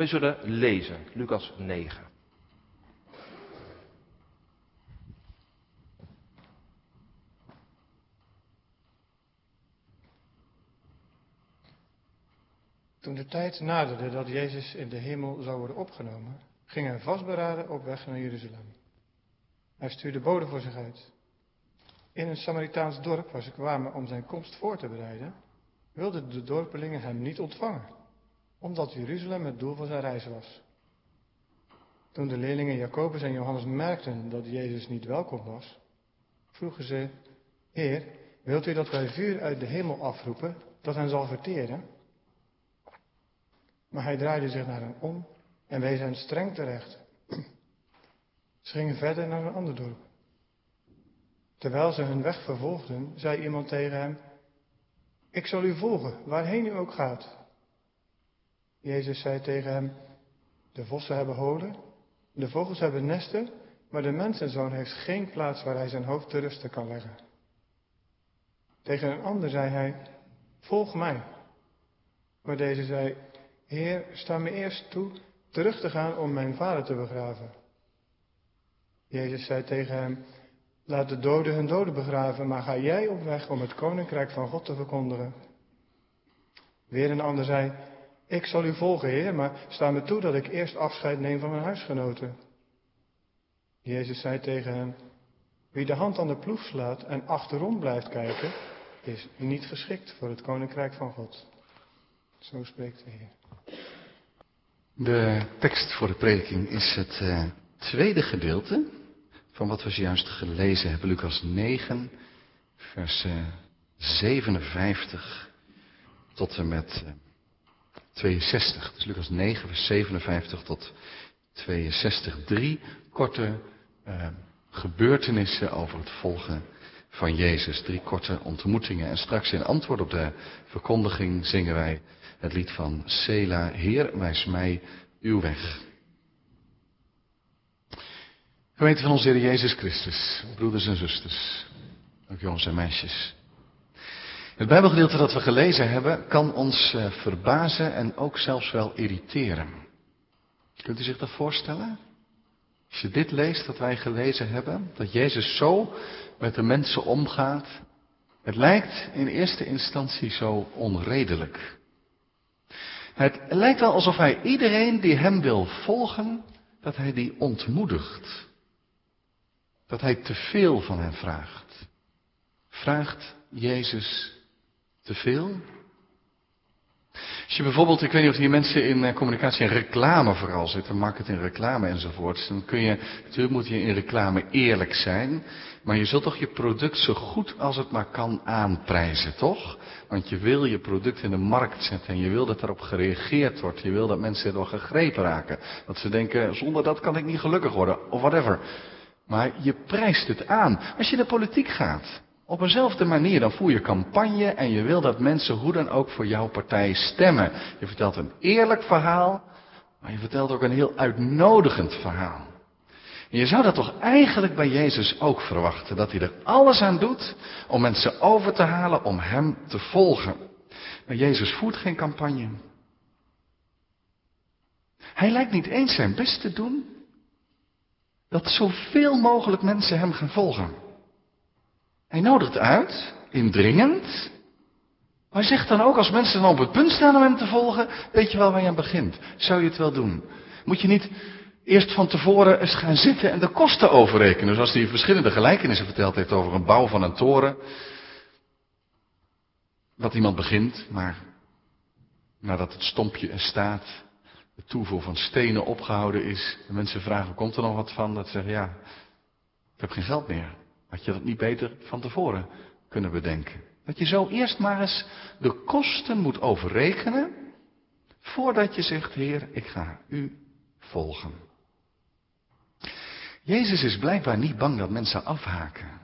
We zullen lezen, Lucas 9. Toen de tijd naderde dat Jezus in de hemel zou worden opgenomen, ging hij vastberaden op weg naar Jeruzalem. Hij stuurde boden voor zich uit. In een Samaritaans dorp waar ze kwamen om zijn komst voor te bereiden, wilden de dorpelingen hem niet ontvangen, omdat Jeruzalem het doel van zijn reis was. Toen de leerlingen Jacobus en Johannes merkten dat Jezus niet welkom was, vroegen ze, Heer, wilt u dat wij vuur uit de hemel afroepen dat hen zal verteren? Maar hij draaide zich naar hen om en wees hen streng terecht. Ze gingen verder naar een ander dorp. Terwijl ze hun weg vervolgden, zei iemand tegen hem, ik zal u volgen, waarheen u ook gaat. Jezus zei tegen hem, de vossen hebben holen, de vogels hebben nesten, maar de mensenzoon heeft geen plaats waar hij zijn hoofd te rusten kan leggen. Tegen een ander zei hij, volg mij. Maar deze zei, Heer, sta me eerst toe terug te gaan om mijn vader te begraven. Jezus zei tegen hem, laat de doden hun doden begraven, maar ga jij op weg om het koninkrijk van God te verkondigen. Weer een ander zei, ik zal u volgen, Heer, maar sta me toe dat ik eerst afscheid neem van mijn huisgenoten. Jezus zei tegen hem, wie de hand aan de ploeg slaat en achterom blijft kijken, is niet geschikt voor het koninkrijk van God. Zo spreekt de Heer. De tekst voor de prediking is het uh, tweede gedeelte van wat we zojuist gelezen hebben. Lucas 9, vers uh, 57 tot en met uh, 62. Dus Lucas 9, vers 57 tot 62. Drie korte uh, gebeurtenissen over het volgen van Jezus. Drie korte ontmoetingen. En straks in antwoord op de verkondiging zingen wij het lied van Sela. Heer, wijs mij uw weg. Gemeente van onze Heer Jezus Christus, broeders en zusters, ook jongens en meisjes. Het Bijbelgedeelte dat we gelezen hebben kan ons uh, verbazen en ook zelfs wel irriteren. Kunt u zich dat voorstellen? Als je dit leest dat wij gelezen hebben, dat Jezus zo met de mensen omgaat, het lijkt in eerste instantie zo onredelijk. Het lijkt wel alsof hij iedereen die hem wil volgen, dat hij die ontmoedigt. Dat hij te veel van hen vraagt. Vraagt Jezus te veel? Als je bijvoorbeeld, ik weet niet of hier mensen in communicatie en reclame vooral zitten, marketing, reclame enzovoorts, dan kun je, natuurlijk moet je in reclame eerlijk zijn, maar je zult toch je product zo goed als het maar kan aanprijzen, toch? Want je wil je product in de markt zetten en je wil dat erop gereageerd wordt. Je wil dat mensen erdoor gegrepen raken. Dat ze denken, zonder dat kan ik niet gelukkig worden, of whatever. Maar je prijst het aan. Als je de politiek gaat, op eenzelfde manier, dan voer je campagne en je wil dat mensen hoe dan ook voor jouw partij stemmen. Je vertelt een eerlijk verhaal, maar je vertelt ook een heel uitnodigend verhaal. En je zou dat toch eigenlijk bij Jezus ook verwachten, dat hij er alles aan doet om mensen over te halen om hem te volgen. Maar Jezus voert geen campagne. Hij lijkt niet eens zijn best te doen dat zoveel mogelijk mensen hem gaan volgen. Hij nodigt uit, indringend. Maar hij zegt dan ook, als mensen dan op het punt staan om hem te volgen, weet je wel waar je aan begint. Zou je het wel doen? Moet je niet eerst van tevoren eens gaan zitten en de kosten overrekenen. Zoals hij verschillende gelijkenissen verteld heeft over een bouw van een toren. Dat iemand begint, maar nadat het stompje er staat, de toevoer van stenen opgehouden is, de mensen vragen, komt er nog wat van? Dat ze zeggen, ja, ik heb geen geld meer. Had je dat niet beter van tevoren kunnen bedenken? Dat je zo eerst maar eens de kosten moet overrekenen, voordat je zegt, Heer, ik ga u volgen. Jezus is blijkbaar niet bang dat mensen afhaken.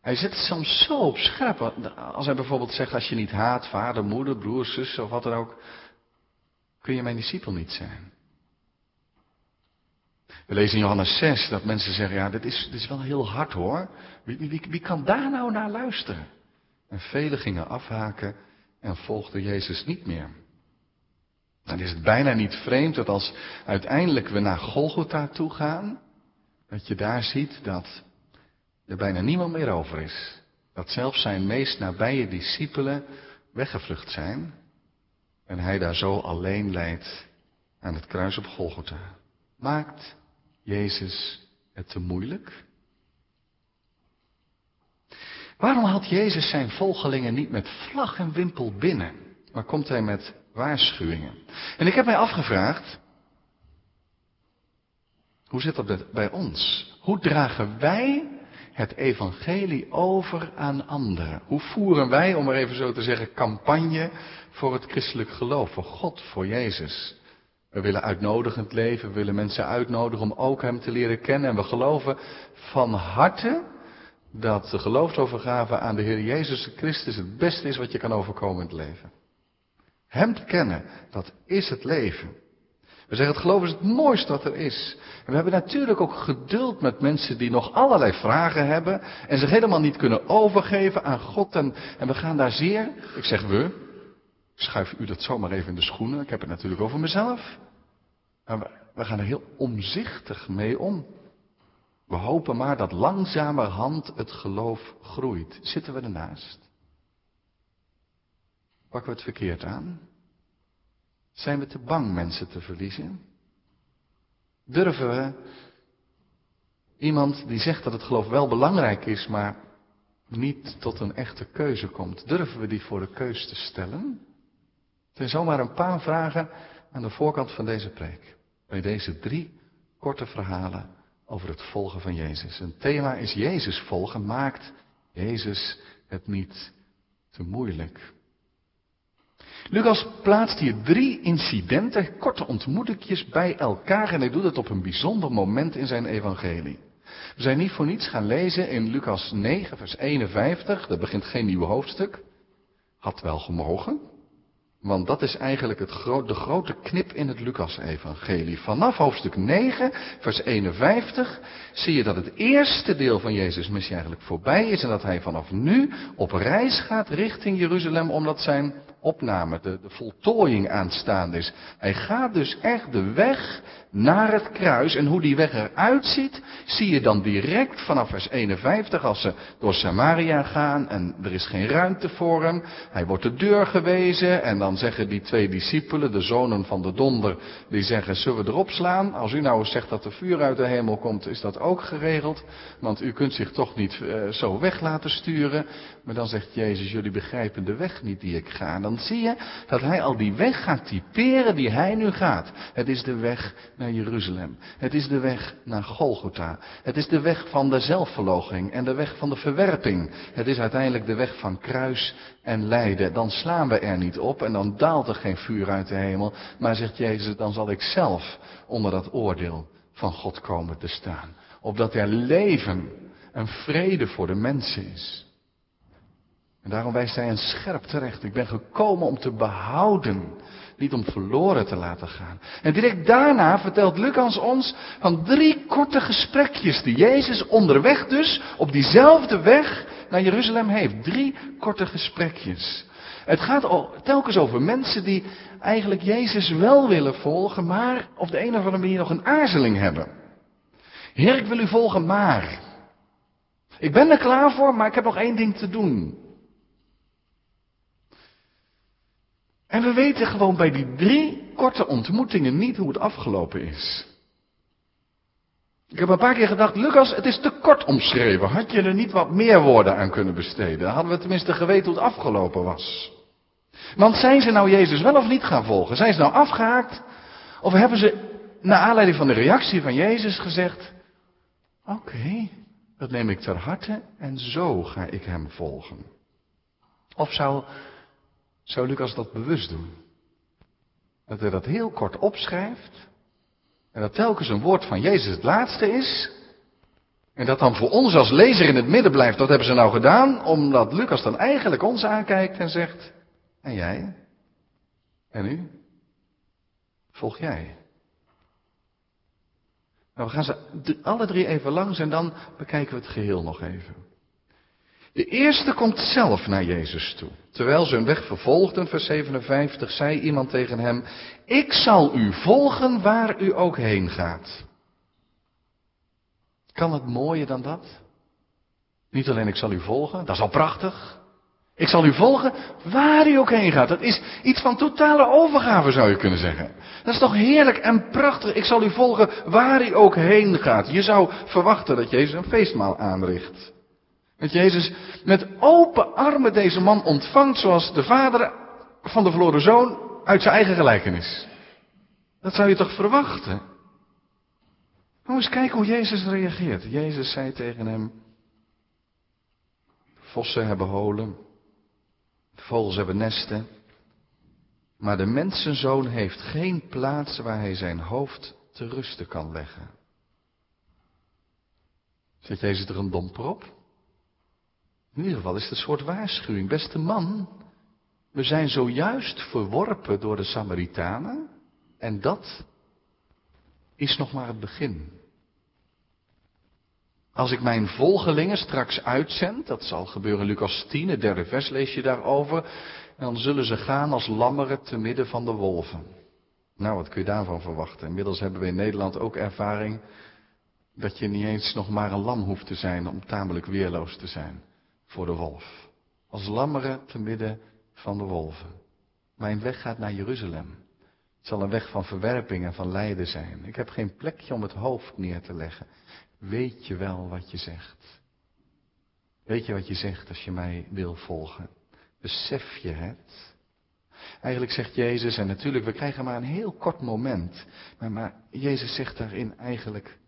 Hij zet het soms zo op scherp. Als hij bijvoorbeeld zegt, als je niet haat, vader, moeder, broer, zus of wat dan ook, kun je mijn discipel niet zijn. We lezen in Johannes 6 dat mensen zeggen, ja, dit is, dit is wel heel hard hoor. Wie, wie, wie kan daar nou naar luisteren? En velen gingen afhaken en volgden Jezus niet meer. Dan is het bijna niet vreemd dat als uiteindelijk we naar Golgotha toe gaan, dat je daar ziet dat er bijna niemand meer over is. Dat zelfs zijn meest nabije discipelen weggevlucht zijn. En hij daar zo alleen leidt aan het kruis op Golgotha. Maakt Jezus het te moeilijk? Waarom haalt Jezus zijn volgelingen niet met vlag en wimpel binnen, maar komt hij met waarschuwingen? En ik heb mij afgevraagd, hoe zit dat bij ons? Hoe dragen wij het evangelie over aan anderen? Hoe voeren wij, om maar even zo te zeggen, campagne voor het christelijk geloof, voor God, voor Jezus? We willen uitnodigend leven, we willen mensen uitnodigen om ook Hem te leren kennen. En we geloven van harte dat de geloofsovergave aan de Heer Jezus Christus het beste is wat je kan overkomen in het leven. Hem te kennen, dat is het leven. We zeggen het geloof is het mooiste wat er is. En we hebben natuurlijk ook geduld met mensen die nog allerlei vragen hebben en zich helemaal niet kunnen overgeven aan God. En, en we gaan daar zeer, ik zeg we, schuif u dat zomaar even in de schoenen, ik heb het natuurlijk over mezelf. Maar we, we gaan er heel omzichtig mee om. We hopen maar dat langzamerhand het geloof groeit. Zitten we ernaast? Pakken we het verkeerd aan? Zijn we te bang mensen te verliezen? Durven we iemand die zegt dat het geloof wel belangrijk is, maar niet tot een echte keuze komt, durven we die voor de keus te stellen? Zijn zomaar een paar vragen aan de voorkant van deze preek. Bij deze drie korte verhalen over het volgen van Jezus. Een thema is Jezus volgen, maakt Jezus het niet te moeilijk. Lucas plaatst hier drie incidenten, korte ontmoetingjes bij elkaar en hij doet het op een bijzonder moment in zijn evangelie. We zijn niet voor niets gaan lezen in Lucas 9, vers 51, dat begint geen nieuw hoofdstuk. Had wel gemogen, want dat is eigenlijk het de grote knip in het Lucas-evangelie. Vanaf hoofdstuk 9, vers 51, zie je dat het eerste deel van Jezus' missie eigenlijk voorbij is en dat hij vanaf nu op reis gaat richting Jeruzalem omdat zijn opname, de, de voltooiing aanstaande is. Hij gaat dus echt de weg naar het kruis. En hoe die weg eruit ziet, zie je dan direct vanaf vers 51 als ze door Samaria gaan en er is geen ruimte voor hem. Hij wordt de deur gewezen en dan zeggen die twee discipelen, de zonen van de donder, die zeggen, zullen we erop slaan? Als u nou eens zegt dat er vuur uit de hemel komt, is dat ook geregeld. Want u kunt zich toch niet uh, zo weg laten sturen. Maar dan zegt Jezus, jullie begrijpen de weg niet die ik ga. Dan zie je dat hij al die weg gaat typeren die hij nu gaat. Het is de weg naar Jeruzalem. Het is de weg naar Golgotha. Het is de weg van de zelfverloochening en de weg van de verwerping. Het is uiteindelijk de weg van kruis en lijden. Dan slaan we er niet op en dan daalt er geen vuur uit de hemel. Maar zegt Jezus, dan zal ik zelf onder dat oordeel van God komen te staan. Opdat er leven en vrede voor de mensen is. En daarom wijst hij een scherp terecht. Ik ben gekomen om te behouden, niet om verloren te laten gaan. En direct daarna vertelt Lucas ons van drie korte gesprekjes die Jezus onderweg dus op diezelfde weg naar Jeruzalem heeft. Drie korte gesprekjes. Het gaat telkens over mensen die eigenlijk Jezus wel willen volgen, maar op de een of andere manier nog een aarzeling hebben. Heer, ik wil u volgen, maar. Ik ben er klaar voor, maar ik heb nog één ding te doen. En we weten gewoon bij die drie korte ontmoetingen niet hoe het afgelopen is. Ik heb een paar keer gedacht, Lucas, het is te kort omschreven. Had je er niet wat meer woorden aan kunnen besteden? Hadden we tenminste geweten hoe het afgelopen was. Want zijn ze nou Jezus wel of niet gaan volgen? Zijn ze nou afgehaakt? Of hebben ze, naar aanleiding van de reactie van Jezus, gezegd, oké, dat neem ik ter harte en zo ga ik hem volgen? Of zou zou Lucas dat bewust doen? Dat hij dat heel kort opschrijft. En dat telkens een woord van Jezus het laatste is. En dat dan voor ons als lezer in het midden blijft. Dat hebben ze nou gedaan. Omdat Lucas dan eigenlijk ons aankijkt en zegt. En jij? En u? Volg jij? Nou, we gaan ze alle drie even langs en dan bekijken we het geheel nog even. De eerste komt zelf naar Jezus toe. Terwijl ze hun weg vervolgden, vers 57, zei iemand tegen hem, ik zal u volgen waar u ook heen gaat. Kan het mooier dan dat? Niet alleen ik zal u volgen, dat is al prachtig. Ik zal u volgen waar u ook heen gaat. Dat is iets van totale overgave zou je kunnen zeggen. Dat is toch heerlijk en prachtig. Ik zal u volgen waar u ook heen gaat. Je zou verwachten dat Jezus een feestmaal aanricht. Dat Jezus met open armen deze man ontvangt zoals de vader van de verloren zoon uit zijn eigen gelijkenis. Dat zou je toch verwachten? Nou eens kijken hoe Jezus reageert. Jezus zei tegen hem, vossen hebben holen, vogels hebben nesten, maar de mensenzoon heeft geen plaats waar hij zijn hoofd te rusten kan leggen. Zet Jezus er een domper op? In ieder geval is het een soort waarschuwing. Beste man, we zijn zojuist verworpen door de Samaritanen en dat is nog maar het begin. Als ik mijn volgelingen straks uitzend, dat zal gebeuren in Lucas 10, het derde vers lees je daarover, dan zullen ze gaan als lammeren te midden van de wolven. Nou, wat kun je daarvan verwachten? Inmiddels hebben we in Nederland ook ervaring dat je niet eens nog maar een lam hoeft te zijn om tamelijk weerloos te zijn voor de wolf. Als lammeren te midden van de wolven. Mijn weg gaat naar Jeruzalem. Het zal een weg van verwerping en van lijden zijn. Ik heb geen plekje om het hoofd neer te leggen. Weet je wel wat je zegt? Weet je wat je zegt als je mij wil volgen? Besef je het? Eigenlijk zegt Jezus, en natuurlijk, we krijgen maar een heel kort moment. Maar, maar Jezus zegt daarin eigenlijk,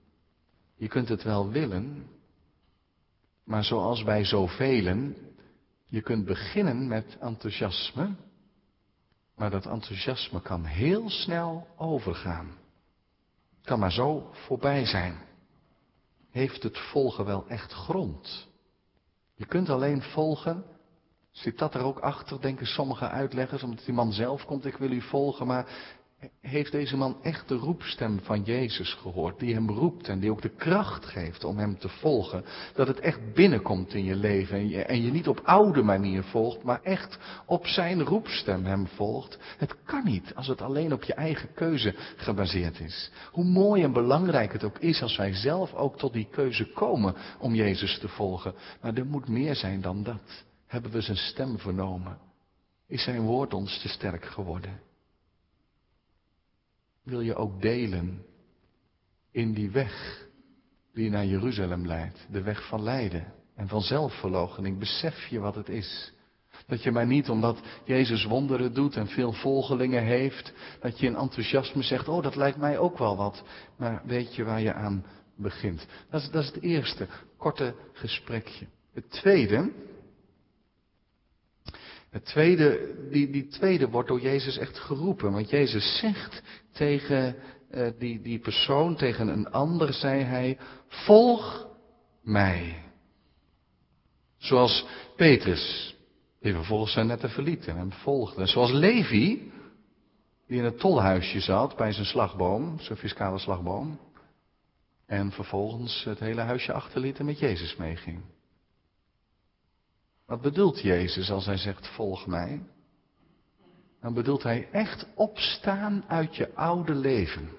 je kunt het wel willen, maar zoals bij zoveel, je kunt beginnen met enthousiasme, maar dat enthousiasme kan heel snel overgaan. Kan maar zo voorbij zijn. Heeft het volgen wel echt grond? Je kunt alleen volgen. Zit dat er ook achter, denken sommige uitleggers, omdat die man zelf komt, ik wil u volgen, maar heeft deze man echt de roepstem van Jezus gehoord, die hem roept en die ook de kracht geeft om hem te volgen, dat het echt binnenkomt in je leven en je, en je niet op oude manier volgt, maar echt op zijn roepstem hem volgt. Het kan niet als het alleen op je eigen keuze gebaseerd is. Hoe mooi en belangrijk het ook is als wij zelf ook tot die keuze komen om Jezus te volgen, maar er moet meer zijn dan dat. Hebben we zijn stem vernomen? Is zijn woord ons te sterk geworden? Wil je ook delen in die weg die naar Jeruzalem leidt. De weg van lijden en van zelfverloochening. Besef je wat het is. Dat je maar niet omdat Jezus wonderen doet en veel volgelingen heeft, dat je in enthousiasme zegt, oh dat lijkt mij ook wel wat. Maar weet je waar je aan begint. Dat is, dat is het eerste korte gesprekje. Het tweede, het tweede, die, die tweede wordt door Jezus echt geroepen. Want Jezus zegt tegen uh, die, die persoon, tegen een ander, zei hij, volg mij. Zoals Petrus, die vervolgens zijn netten verliet en hem volgde. Zoals Levi, die in het tolhuisje zat bij zijn slagboom, zijn fiscale slagboom. En vervolgens het hele huisje achterliet en met Jezus meeging. Wat bedoelt Jezus als hij zegt volg mij? Dan bedoelt hij echt opstaan uit je oude leven.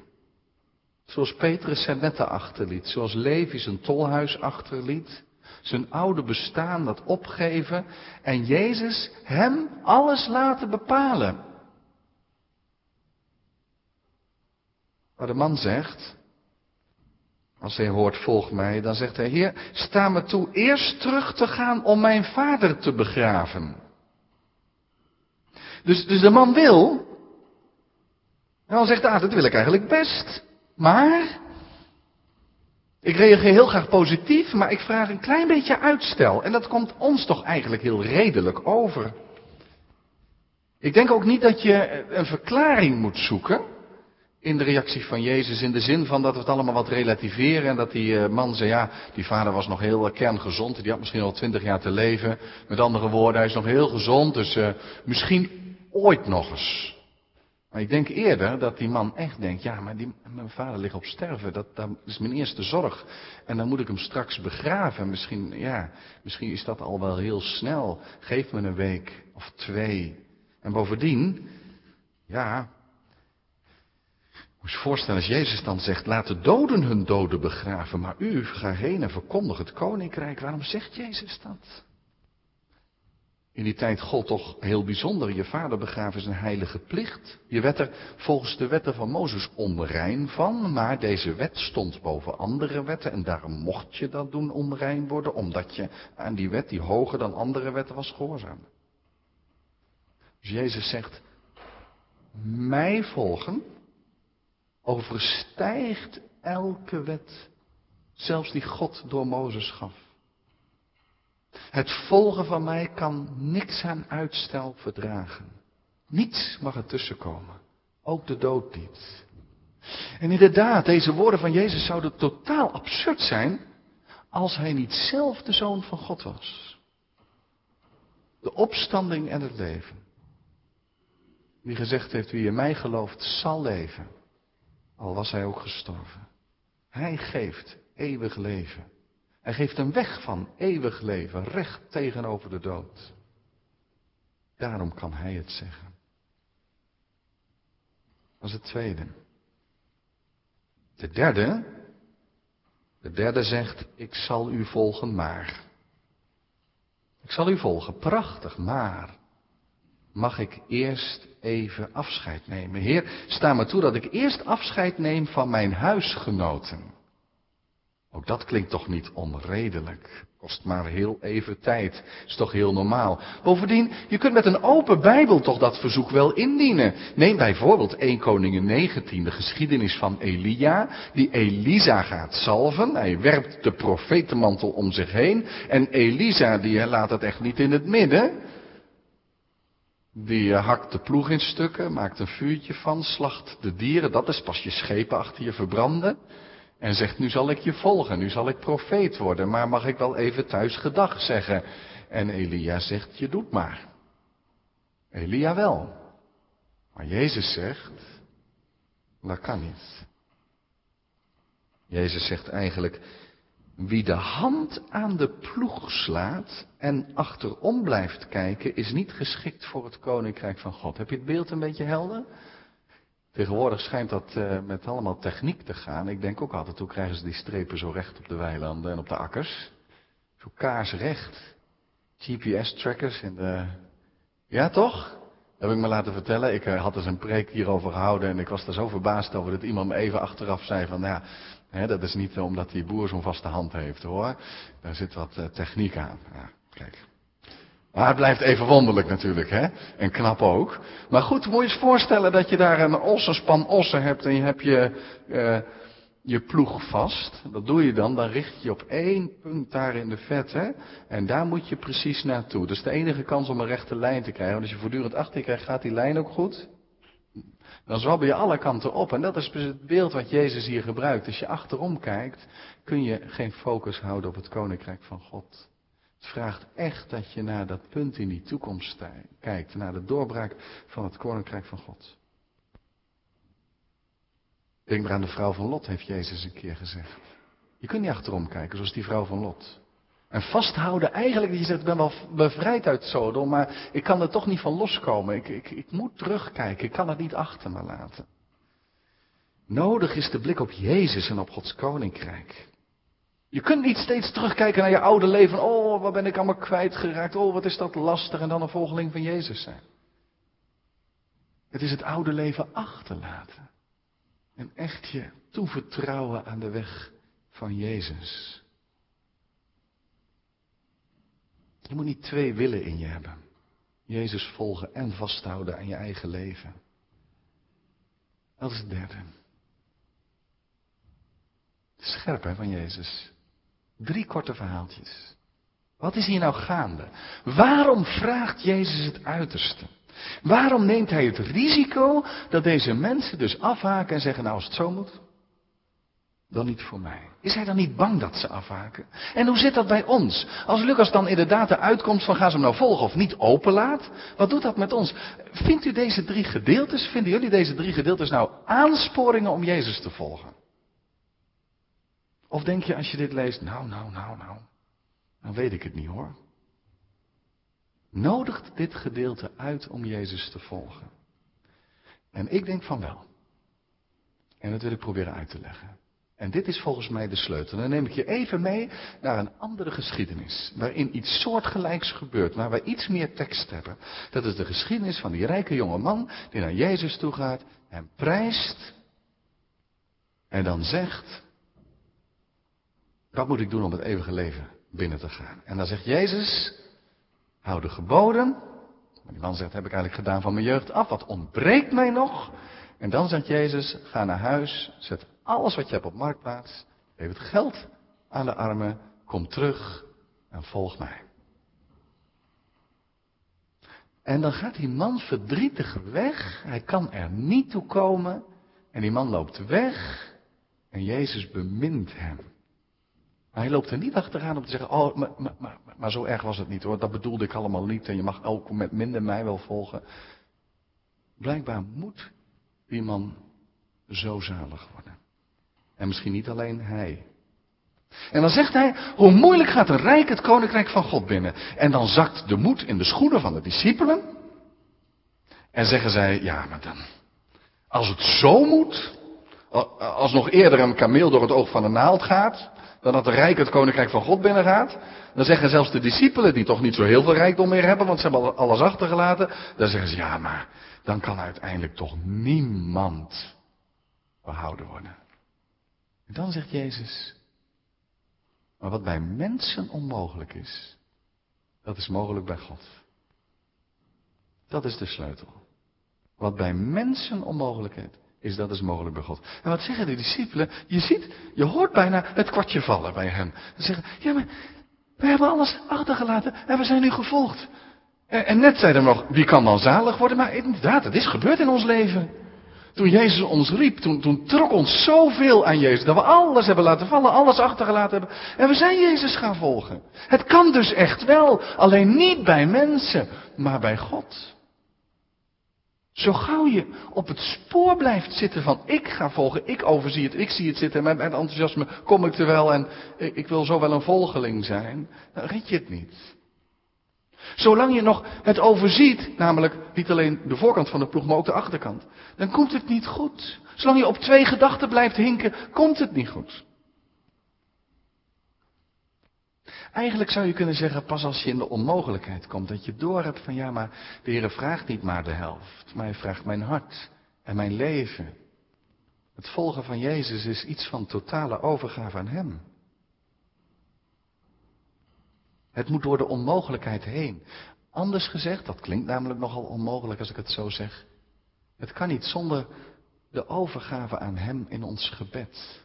Zoals Petrus zijn netten achterliet, zoals Levi zijn tolhuis achterliet, zijn oude bestaan dat opgeven en Jezus hem alles laten bepalen. Maar de man zegt, als hij hoort, volg mij, dan zegt hij, Heer, sta me toe eerst terug te gaan om mijn vader te begraven. Dus, dus de man wil. En dan zegt ah, dat wil ik eigenlijk best. Maar, ik reageer heel graag positief, maar ik vraag een klein beetje uitstel. En dat komt ons toch eigenlijk heel redelijk over. Ik denk ook niet dat je een verklaring moet zoeken in de reactie van Jezus in de zin van dat we het allemaal wat relativeren en dat die eh, man zei, ja, die vader was nog heel eh, kerngezond, die had misschien al twintig jaar te leven. Met andere woorden, hij is nog heel gezond, dus uh, misschien ooit nog eens. Maar ik denk eerder dat die man echt denkt, ja, maar die, mijn vader ligt op sterven, dat, dat is mijn eerste zorg. En dan moet ik hem straks begraven. Misschien, ja, misschien is dat al wel heel snel. Geef me een week of twee. En bovendien, ja, moet je voorstellen als Jezus dan zegt, laat de doden hun doden begraven, maar u ga heen en verkondig het koninkrijk. Waarom zegt Jezus dat? In die tijd gold toch heel bijzonder. Je vader begraven is een heilige plicht. Je werd er volgens de wetten van Mozes onrein van, maar deze wet stond boven andere wetten en daarom mocht je dat doen onrein worden, omdat je aan die wet die hoger dan andere wetten was gehoorzaam. Dus Jezus zegt, mij volgen overstijgt elke wet, zelfs die God door Mozes gaf. Het volgen van mij kan niks aan uitstel verdragen. Niets mag er tussenkomen. Ook de dood niet. En inderdaad, deze woorden van Jezus zouden totaal absurd zijn als hij niet zelf de zoon van God was. De opstanding en het leven. Die gezegd heeft, wie in mij gelooft, zal leven. Al was hij ook gestorven. Hij geeft eeuwig leven. Hij geeft een weg van eeuwig leven, recht tegenover de dood. Daarom kan hij het zeggen. Dat is het tweede. De derde, de derde zegt, ik zal u volgen, maar. Ik zal u volgen, prachtig, maar. Mag ik eerst even afscheid nemen? Heer, sta me toe dat ik eerst afscheid neem van mijn huisgenoten. Ook dat klinkt toch niet onredelijk. Kost maar heel even tijd. Is toch heel normaal. Bovendien, je kunt met een open Bijbel toch dat verzoek wel indienen. Neem bijvoorbeeld 1 Koningin 19, de geschiedenis van Elia, die Elisa gaat salven. Hij werpt de profetenmantel om zich heen. En Elisa, die laat het echt niet in het midden. Die eh, hakt de ploeg in stukken, maakt een vuurtje van, slacht de dieren. Dat is pas je schepen achter je verbranden. En zegt, nu zal ik je volgen, nu zal ik profeet worden, maar mag ik wel even thuis gedag zeggen? En Elia zegt, je doet maar. Elia wel. Maar Jezus zegt, dat kan niet. Jezus zegt eigenlijk, wie de hand aan de ploeg slaat en achterom blijft kijken, is niet geschikt voor het koninkrijk van God. Heb je het beeld een beetje helder? Tegenwoordig schijnt dat uh, met allemaal techniek te gaan. Ik denk ook altijd, hoe krijgen ze die strepen zo recht op de weilanden en op de akkers? Zo kaarsrecht. GPS-trackers in de... Ja, toch? Heb ik me laten vertellen. Ik uh, had dus een preek hierover gehouden en ik was er zo verbaasd over dat iemand me even achteraf zei van, ja, hè, dat is niet omdat die boer zo'n vaste hand heeft hoor. Daar zit wat uh, techniek aan. Ja, kijk. Maar het blijft even wonderlijk natuurlijk, hè? En knap ook. Maar goed, moet je eens voorstellen dat je daar een ossenspan ossen hebt en je hebt je, uh, je ploeg vast. Dat doe je dan, dan richt je op één punt daar in de vet, hè? En daar moet je precies naartoe. Dat is de enige kans om een rechte lijn te krijgen. Want als je voortdurend achter je krijgt, gaat die lijn ook goed? Dan zwabbel je alle kanten op. En dat is dus het beeld wat Jezus hier gebruikt. Als je achterom kijkt, kun je geen focus houden op het koninkrijk van God. Het vraagt echt dat je naar dat punt in die toekomst kijkt, naar de doorbraak van het koninkrijk van God. Denk maar aan de vrouw van Lot, heeft Jezus een keer gezegd. Je kunt niet achterom kijken, zoals die vrouw van Lot. En vasthouden, eigenlijk, dat je zegt, ik ben wel bevrijd uit Sodom, maar ik kan er toch niet van loskomen. Ik, ik, ik moet terugkijken, ik kan het niet achter me laten. Nodig is de blik op Jezus en op Gods koninkrijk. Je kunt niet steeds terugkijken naar je oude leven. Oh, wat ben ik allemaal kwijtgeraakt. Oh, wat is dat lastig. En dan een volgeling van Jezus zijn. Het is het oude leven achterlaten. En echt je toevertrouwen aan de weg van Jezus. Je moet niet twee willen in je hebben. Jezus volgen en vasthouden aan je eigen leven. Dat is het derde. Scherp hè, van Jezus. Drie korte verhaaltjes. Wat is hier nou gaande? Waarom vraagt Jezus het uiterste? Waarom neemt hij het risico dat deze mensen dus afhaken en zeggen, nou als het zo moet? dan niet voor mij? Is hij dan niet bang dat ze afhaken? En hoe zit dat bij ons? Als Lucas dan inderdaad de uitkomst van gaan ze hem nou volgen of niet openlaat, wat doet dat met ons? Vindt u deze drie gedeeltes, vinden jullie deze drie gedeeltes nou aansporingen om Jezus te volgen? Of denk je als je dit leest, nou, nou, nou, nou, dan weet ik het niet hoor. Nodigt dit gedeelte uit om Jezus te volgen? En ik denk van wel. En dat wil ik proberen uit te leggen. En dit is volgens mij de sleutel. Dan neem ik je even mee naar een andere geschiedenis. Waarin iets soortgelijks gebeurt. Waar we iets meer tekst hebben. Dat is de geschiedenis van die rijke jonge man. Die naar Jezus toe gaat. Hem prijst. En dan zegt. Wat moet ik doen om het eeuwige leven binnen te gaan? En dan zegt Jezus. Hou de geboden. Die man zegt, heb ik eigenlijk gedaan van mijn jeugd af. Wat ontbreekt mij nog? En dan zegt Jezus, ga naar huis, zet alles wat je hebt op marktplaats, geef het geld aan de armen, kom terug en volg mij. En dan gaat die man verdrietig weg, hij kan er niet toe komen en die man loopt weg en Jezus bemint hem. Maar hij loopt er niet achteraan om te zeggen, oh, maar, maar, maar, maar, zo erg was het niet hoor, dat bedoelde ik allemaal niet en je mag elk moment minder mij wel volgen. Blijkbaar moet die man zo zalig worden. En misschien niet alleen hij. En dan zegt hij, hoe moeilijk gaat een rijk het koninkrijk van God binnen? En dan zakt de moed in de schoenen van de discipelen. En zeggen zij, ja, maar dan, als het zo moet, als nog eerder een kameel door het oog van de naald gaat, dan dat de rijk het koninkrijk van God binnengaat, dan zeggen zelfs de discipelen, die toch niet zo heel veel rijkdom meer hebben, want ze hebben alles achtergelaten, dan zeggen ze, ja, maar dan kan uiteindelijk toch niemand behouden worden. En dan zegt Jezus, maar wat bij mensen onmogelijk is, dat is mogelijk bij God. Dat is de sleutel. Wat bij mensen onmogelijk is, dat is mogelijk bij God. En wat zeggen de discipelen? Je ziet, je hoort bijna het kwartje vallen bij hen. Ze zeggen, ja maar, we hebben alles achtergelaten en we zijn nu gevolgd. En, en net zeiden we nog, wie kan dan zalig worden? Maar inderdaad, het is gebeurd in ons leven. Toen Jezus ons riep, toen, toen trok ons zoveel aan Jezus. Dat we alles hebben laten vallen, alles achtergelaten hebben. En we zijn Jezus gaan volgen. Het kan dus echt wel. Alleen niet bij mensen, maar bij God. Zo gauw je op het spoor blijft zitten van ik ga volgen, ik overzie het, ik zie het zitten en met enthousiasme kom ik er wel en ik wil zo wel een volgeling zijn, dan red je het niet. Zolang je nog het overziet, namelijk niet alleen de voorkant van de ploeg, maar ook de achterkant, dan komt het niet goed. Zolang je op twee gedachten blijft hinken, komt het niet goed. Eigenlijk zou je kunnen zeggen, pas als je in de onmogelijkheid komt, dat je doorhebt van ja, maar de Heer vraagt niet maar de helft, maar hij vraagt mijn hart en mijn leven. Het volgen van Jezus is iets van totale overgave aan Hem. Het moet door de onmogelijkheid heen. Anders gezegd, dat klinkt namelijk nogal onmogelijk als ik het zo zeg. Het kan niet zonder de overgave aan Hem in ons gebed.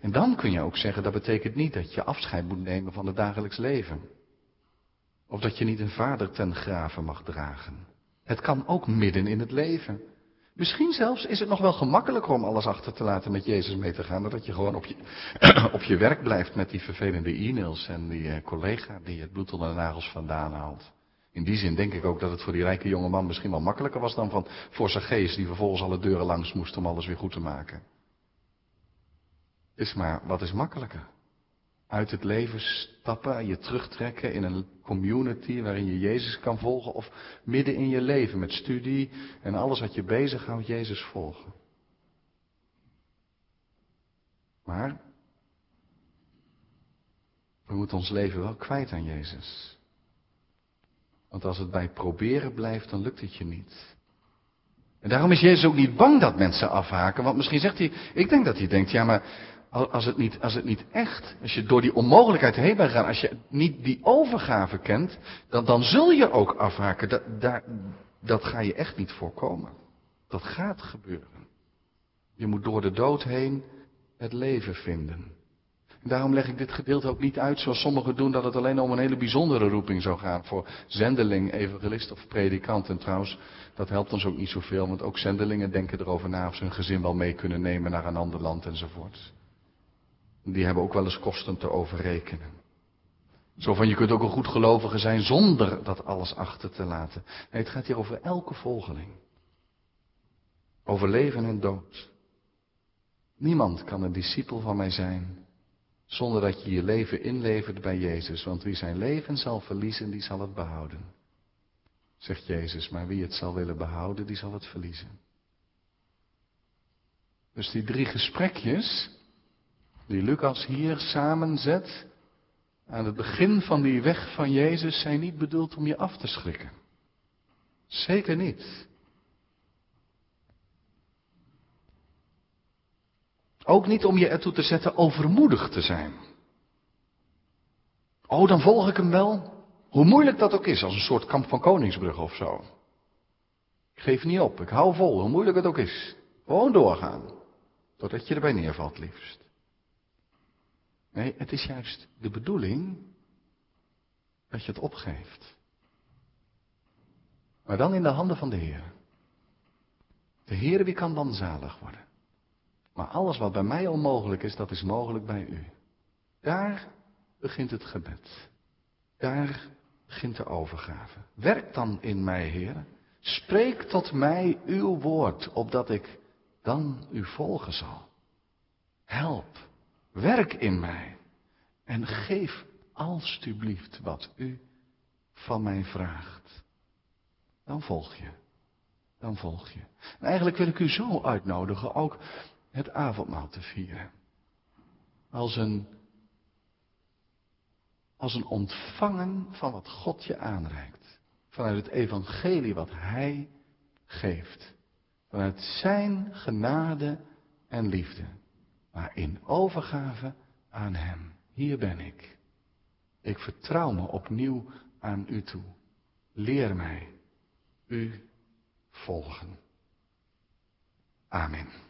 En dan kun je ook zeggen, dat betekent niet dat je afscheid moet nemen van het dagelijks leven. Of dat je niet een vader ten graven mag dragen. Het kan ook midden in het leven. Misschien zelfs is het nog wel gemakkelijker om alles achter te laten met Jezus mee te gaan, dan dat je gewoon op je, op je werk blijft met die vervelende e-mails en die uh, collega die het bloed onder de nagels vandaan haalt. In die zin denk ik ook dat het voor die rijke jonge man misschien wel makkelijker was dan van voor zijn geest die vervolgens alle deuren langs moest om alles weer goed te maken. Is maar, wat is makkelijker? Uit het leven stappen, je terugtrekken in een community waarin je Jezus kan volgen of midden in je leven met studie en alles wat je bezighoudt Jezus volgen. Maar we moeten ons leven wel kwijt aan Jezus. Want als het bij proberen blijft, dan lukt het je niet. En daarom is Jezus ook niet bang dat mensen afhaken. Want misschien zegt hij, ik denk dat hij denkt, ja maar als het, niet, als het niet echt, als je door die onmogelijkheid heen bent gegaan, als je niet die overgave kent, dan, dan zul je ook afhaken. Dat, daar, dat ga je echt niet voorkomen. Dat gaat gebeuren. Je moet door de dood heen het leven vinden. En daarom leg ik dit gedeelte ook niet uit zoals sommigen doen dat het alleen om een hele bijzondere roeping zou gaan voor zendeling, evangelist of predikant. En trouwens, dat helpt ons ook niet zoveel, want ook zendelingen denken erover na of ze hun gezin wel mee kunnen nemen naar een ander land enzovoort. Die hebben ook wel eens kosten te overrekenen. Zo van je kunt ook een goed gelovige zijn zonder dat alles achter te laten. Nee, het gaat hier over elke volgeling. Over leven en dood. Niemand kan een discipel van mij zijn zonder dat je je leven inlevert bij Jezus. Want wie zijn leven zal verliezen, die zal het behouden. Zegt Jezus, maar wie het zal willen behouden, die zal het verliezen. Dus die drie gesprekjes, die Lucas hier samenzet, aan het begin van die weg van Jezus, zijn niet bedoeld om je af te schrikken. Zeker niet. Ook niet om je ertoe te zetten overmoedig te zijn. Oh, dan volg ik hem wel. Hoe moeilijk dat ook is, als een soort kamp van Koningsbrug of zo. Ik geef niet op, ik hou vol, hoe moeilijk het ook is. Gewoon doorgaan. Totdat je erbij neervalt, liefst. Nee, het is juist de bedoeling dat je het opgeeft. Maar dan in de handen van de Heer. De Heer wie kan dan zalig worden. Maar alles wat bij mij onmogelijk is, dat is mogelijk bij u. Daar begint het gebed. Daar begint de overgave. Werk dan in mij, Heer. Spreek tot mij uw woord, opdat ik dan u volgen zal. Help, werk in mij en geef alstublieft wat u van mij vraagt. Dan volg je. Dan volg je. En eigenlijk wil ik u zo uitnodigen ook het avondmaal te vieren. Als een, als een ontvangen van wat God je aanreikt. Vanuit het evangelie wat Hij geeft. Vanuit Zijn genade en liefde. Maar in overgave aan Hem. Hier ben ik. Ik vertrouw me opnieuw aan U toe. Leer mij U volgen. Amen.